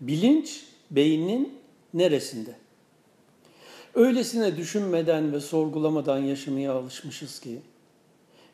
Bilinç beynin neresinde? Öylesine düşünmeden ve sorgulamadan yaşamaya alışmışız ki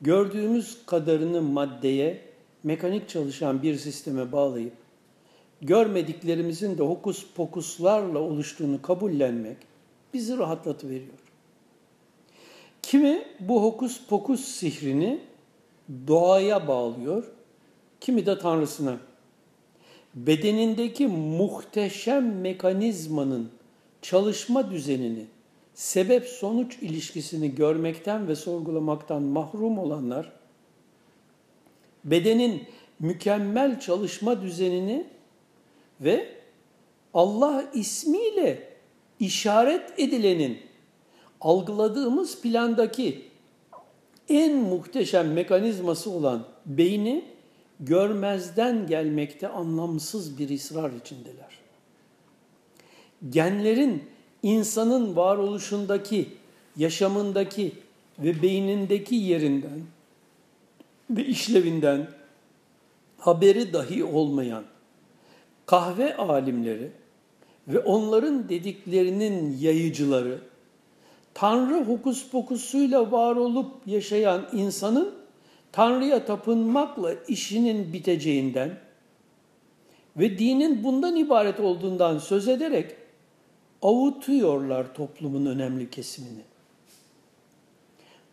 gördüğümüz kadarını maddeye, mekanik çalışan bir sisteme bağlayıp görmediklerimizin de hokus pokuslarla oluştuğunu kabullenmek bizi rahatlatıveriyor. Kimi bu hokus pokus sihrini doğaya bağlıyor, kimi de tanrısına. Bedenindeki muhteşem mekanizmanın çalışma düzenini, sebep sonuç ilişkisini görmekten ve sorgulamaktan mahrum olanlar bedenin mükemmel çalışma düzenini ve Allah ismiyle işaret edilenin algıladığımız plandaki en muhteşem mekanizması olan beyni görmezden gelmekte anlamsız bir ısrar içindeler. Genlerin insanın varoluşundaki, yaşamındaki ve beynindeki yerinden ve işlevinden haberi dahi olmayan kahve alimleri ve onların dediklerinin yayıcıları Tanrı hokus pokusuyla var olup yaşayan insanın Tanrı'ya tapınmakla işinin biteceğinden ve dinin bundan ibaret olduğundan söz ederek avutuyorlar toplumun önemli kesimini.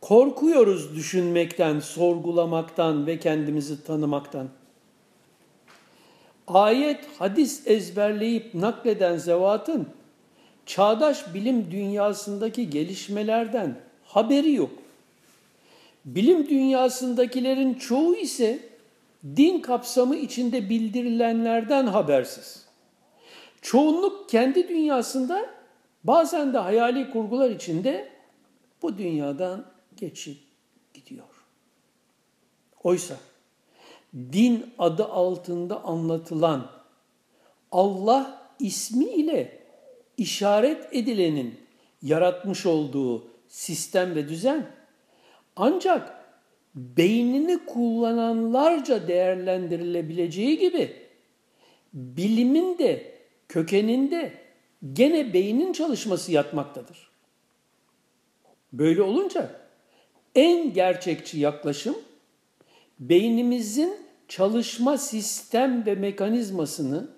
Korkuyoruz düşünmekten, sorgulamaktan ve kendimizi tanımaktan. Ayet, hadis ezberleyip nakleden zevatın çağdaş bilim dünyasındaki gelişmelerden haberi yok. Bilim dünyasındakilerin çoğu ise din kapsamı içinde bildirilenlerden habersiz. Çoğunluk kendi dünyasında bazen de hayali kurgular içinde bu dünyadan geçip gidiyor. Oysa din adı altında anlatılan Allah ismiyle işaret edilenin yaratmış olduğu sistem ve düzen ancak beynini kullananlarca değerlendirilebileceği gibi bilimin de kökeninde gene beynin çalışması yatmaktadır. Böyle olunca en gerçekçi yaklaşım beynimizin çalışma sistem ve mekanizmasını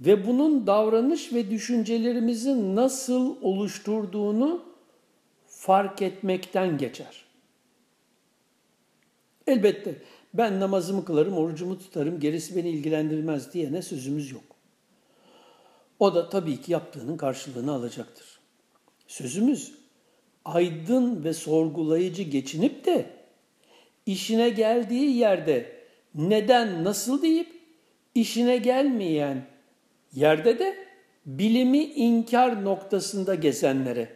ve bunun davranış ve düşüncelerimizi nasıl oluşturduğunu fark etmekten geçer. Elbette ben namazımı kılarım, orucumu tutarım, gerisi beni ilgilendirmez diyene sözümüz yok. O da tabii ki yaptığının karşılığını alacaktır. Sözümüz aydın ve sorgulayıcı geçinip de işine geldiği yerde neden nasıl deyip işine gelmeyen yerde de bilimi inkar noktasında gezenlere,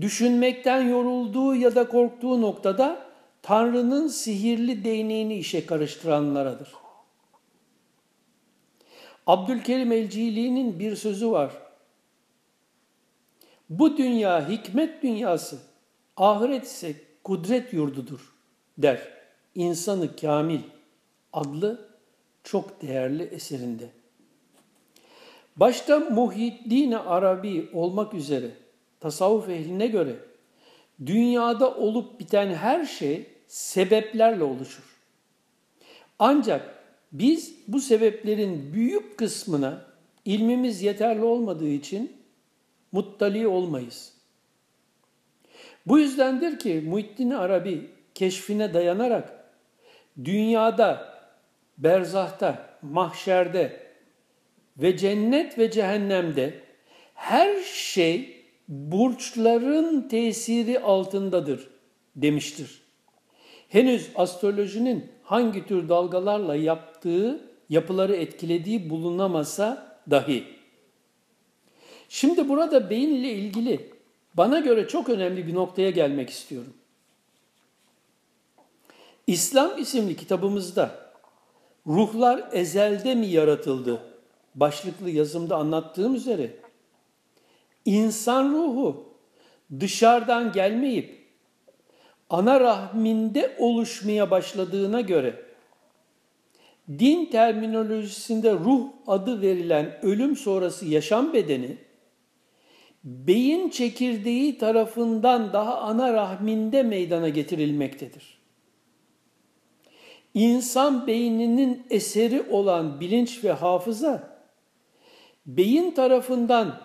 düşünmekten yorulduğu ya da korktuğu noktada Tanrı'nın sihirli değneğini işe karıştıranlaradır. Abdülkerim Elcili'nin bir sözü var. Bu dünya hikmet dünyası, ahiret ise kudret yurdudur der. İnsanı Kamil adlı çok değerli eserinde. Başta Muhyiddin Arabi olmak üzere tasavvuf ehline göre dünyada olup biten her şey sebeplerle oluşur. Ancak biz bu sebeplerin büyük kısmına ilmimiz yeterli olmadığı için muttali olmayız. Bu yüzdendir ki Muhittin Arabi keşfine dayanarak dünyada, berzahta, mahşerde ve cennet ve cehennemde her şey burçların tesiri altındadır demiştir. Henüz astrolojinin hangi tür dalgalarla yaptığı, yapıları etkilediği bulunamasa dahi. Şimdi burada beyin ile ilgili bana göre çok önemli bir noktaya gelmek istiyorum. İslam isimli kitabımızda ruhlar ezelde mi yaratıldı başlıklı yazımda anlattığım üzere insan ruhu dışarıdan gelmeyip ana rahminde oluşmaya başladığına göre din terminolojisinde ruh adı verilen ölüm sonrası yaşam bedeni, beyin çekirdeği tarafından daha ana rahminde meydana getirilmektedir. İnsan beyninin eseri olan bilinç ve hafıza, beyin tarafından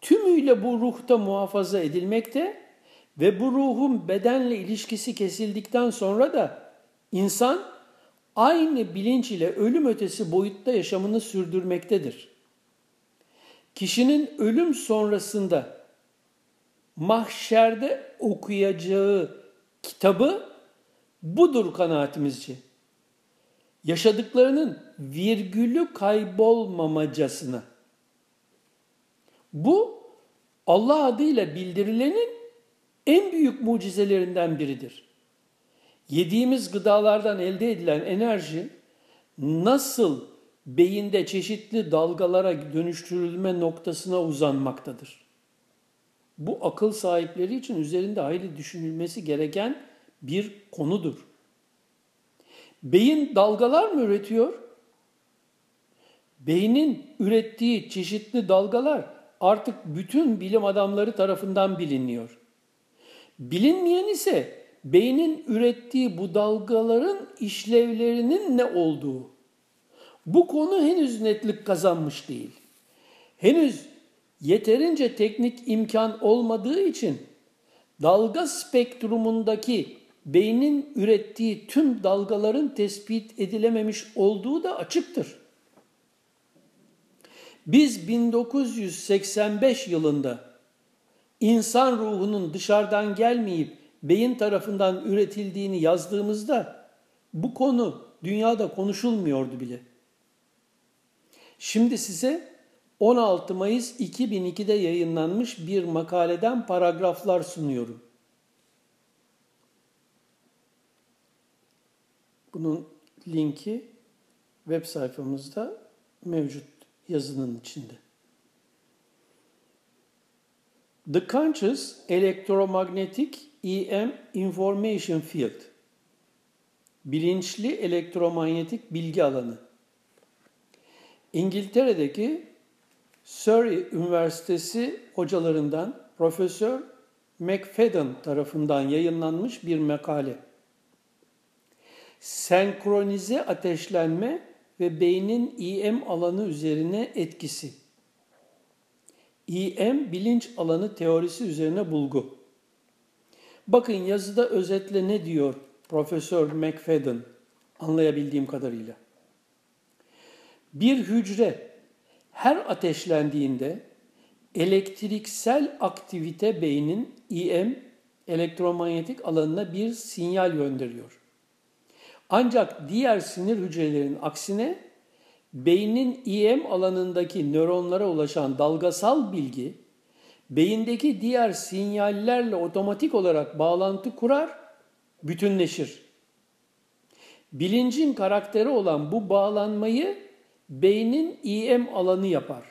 tümüyle bu ruhta muhafaza edilmekte ve bu ruhun bedenle ilişkisi kesildikten sonra da insan aynı bilinç ile ölüm ötesi boyutta yaşamını sürdürmektedir. Kişinin ölüm sonrasında mahşerde okuyacağı kitabı budur kanaatimizce. Yaşadıklarının virgülü kaybolmamacasına. Bu Allah adıyla bildirilenin en büyük mucizelerinden biridir. Yediğimiz gıdalardan elde edilen enerji nasıl beyinde çeşitli dalgalara dönüştürülme noktasına uzanmaktadır. Bu akıl sahipleri için üzerinde hayli düşünülmesi gereken bir konudur. Beyin dalgalar mı üretiyor? Beynin ürettiği çeşitli dalgalar artık bütün bilim adamları tarafından biliniyor. Bilinmeyen ise beynin ürettiği bu dalgaların işlevlerinin ne olduğu. Bu konu henüz netlik kazanmış değil. Henüz yeterince teknik imkan olmadığı için dalga spektrumundaki beynin ürettiği tüm dalgaların tespit edilememiş olduğu da açıktır. Biz 1985 yılında insan ruhunun dışarıdan gelmeyip beyin tarafından üretildiğini yazdığımızda bu konu dünyada konuşulmuyordu bile. Şimdi size 16 Mayıs 2002'de yayınlanmış bir makaleden paragraflar sunuyorum. Bunun linki web sayfamızda mevcut yazının içinde. The Conscious Electromagnetic EM Information Field Bilinçli elektromanyetik bilgi alanı İngiltere'deki Surrey Üniversitesi hocalarından Profesör McFadden tarafından yayınlanmış bir makale. Senkronize ateşlenme ve beynin EM alanı üzerine etkisi. EM bilinç alanı teorisi üzerine bulgu. Bakın yazıda özetle ne diyor Profesör McFadden anlayabildiğim kadarıyla. Bir hücre her ateşlendiğinde elektriksel aktivite beynin EM elektromanyetik alanına bir sinyal gönderiyor. Ancak diğer sinir hücrelerinin aksine beynin EM alanındaki nöronlara ulaşan dalgasal bilgi beyindeki diğer sinyallerle otomatik olarak bağlantı kurar, bütünleşir. Bilincin karakteri olan bu bağlanmayı beynin EM alanı yapar.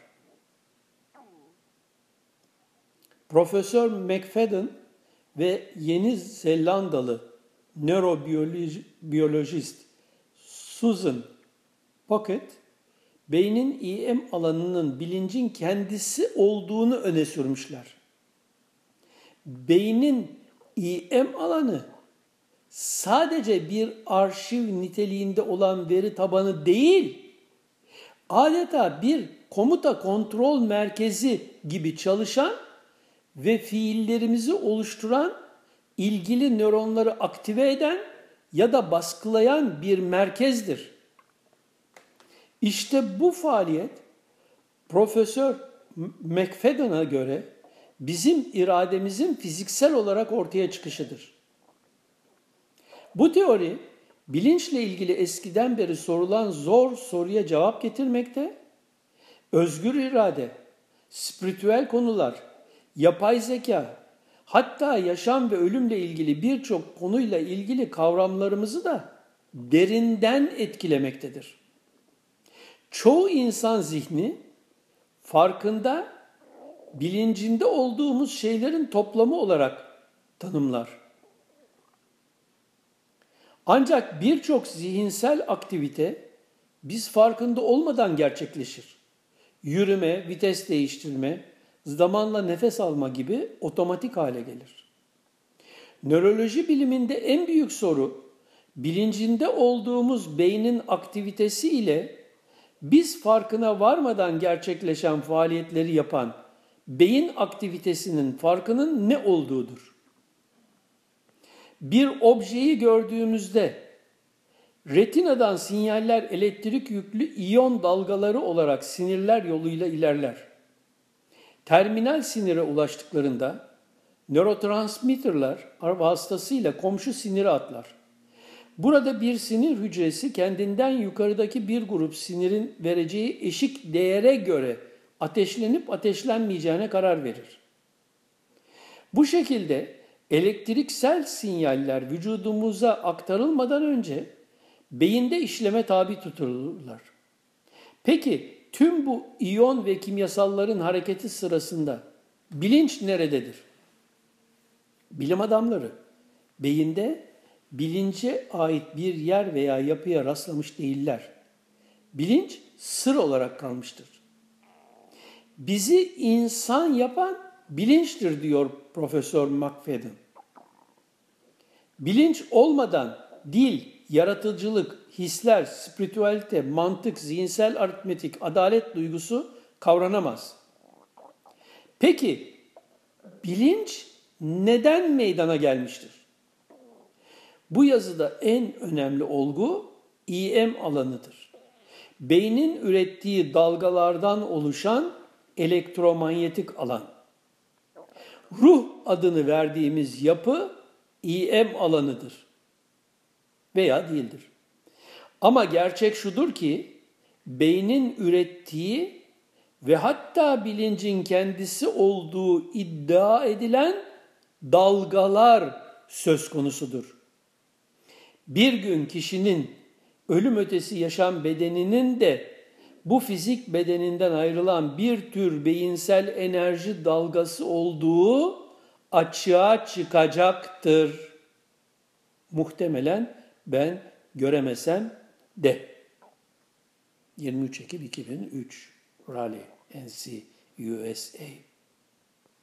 Profesör McFadden ve Yeni Zelandalı nörobiyolojist Susan Pocket, beynin EM alanının bilincin kendisi olduğunu öne sürmüşler. Beynin EM alanı sadece bir arşiv niteliğinde olan veri tabanı değil, adeta bir komuta kontrol merkezi gibi çalışan ve fiillerimizi oluşturan ilgili nöronları aktive eden ya da baskılayan bir merkezdir. İşte bu faaliyet Profesör McFadden'a göre bizim irademizin fiziksel olarak ortaya çıkışıdır. Bu teori bilinçle ilgili eskiden beri sorulan zor soruya cevap getirmekte, özgür irade, spiritüel konular, yapay zeka, hatta yaşam ve ölümle ilgili birçok konuyla ilgili kavramlarımızı da derinden etkilemektedir. Çoğu insan zihni farkında, bilincinde olduğumuz şeylerin toplamı olarak tanımlar. Ancak birçok zihinsel aktivite biz farkında olmadan gerçekleşir. Yürüme, vites değiştirme, zamanla nefes alma gibi otomatik hale gelir. Nöroloji biliminde en büyük soru bilincinde olduğumuz beynin aktivitesi ile biz farkına varmadan gerçekleşen faaliyetleri yapan beyin aktivitesinin farkının ne olduğudur. Bir objeyi gördüğümüzde retinadan sinyaller elektrik yüklü iyon dalgaları olarak sinirler yoluyla ilerler. Terminal sinire ulaştıklarında nörotransmitterler vasıtasıyla komşu sinire atlar. Burada bir sinir hücresi kendinden yukarıdaki bir grup sinirin vereceği eşik değere göre ateşlenip ateşlenmeyeceğine karar verir. Bu şekilde elektriksel sinyaller vücudumuza aktarılmadan önce beyinde işleme tabi tutulurlar. Peki tüm bu iyon ve kimyasalların hareketi sırasında bilinç nerededir? Bilim adamları beyinde bilince ait bir yer veya yapıya rastlamış değiller. Bilinç sır olarak kalmıştır. Bizi insan yapan bilinçtir diyor Profesör McFadden. Bilinç olmadan dil, yaratıcılık, hisler, spiritüalite, mantık, zihinsel aritmetik, adalet duygusu kavranamaz. Peki bilinç neden meydana gelmiştir? Bu yazıda en önemli olgu EM alanıdır. Beynin ürettiği dalgalardan oluşan elektromanyetik alan. Ruh adını verdiğimiz yapı EM alanıdır veya değildir. Ama gerçek şudur ki beynin ürettiği ve hatta bilincin kendisi olduğu iddia edilen dalgalar söz konusudur. Bir gün kişinin ölüm ötesi yaşam bedeninin de bu fizik bedeninden ayrılan bir tür beyinsel enerji dalgası olduğu açığa çıkacaktır. Muhtemelen ben göremesem de. 23 Ekim 2003 Raleigh, NC, USA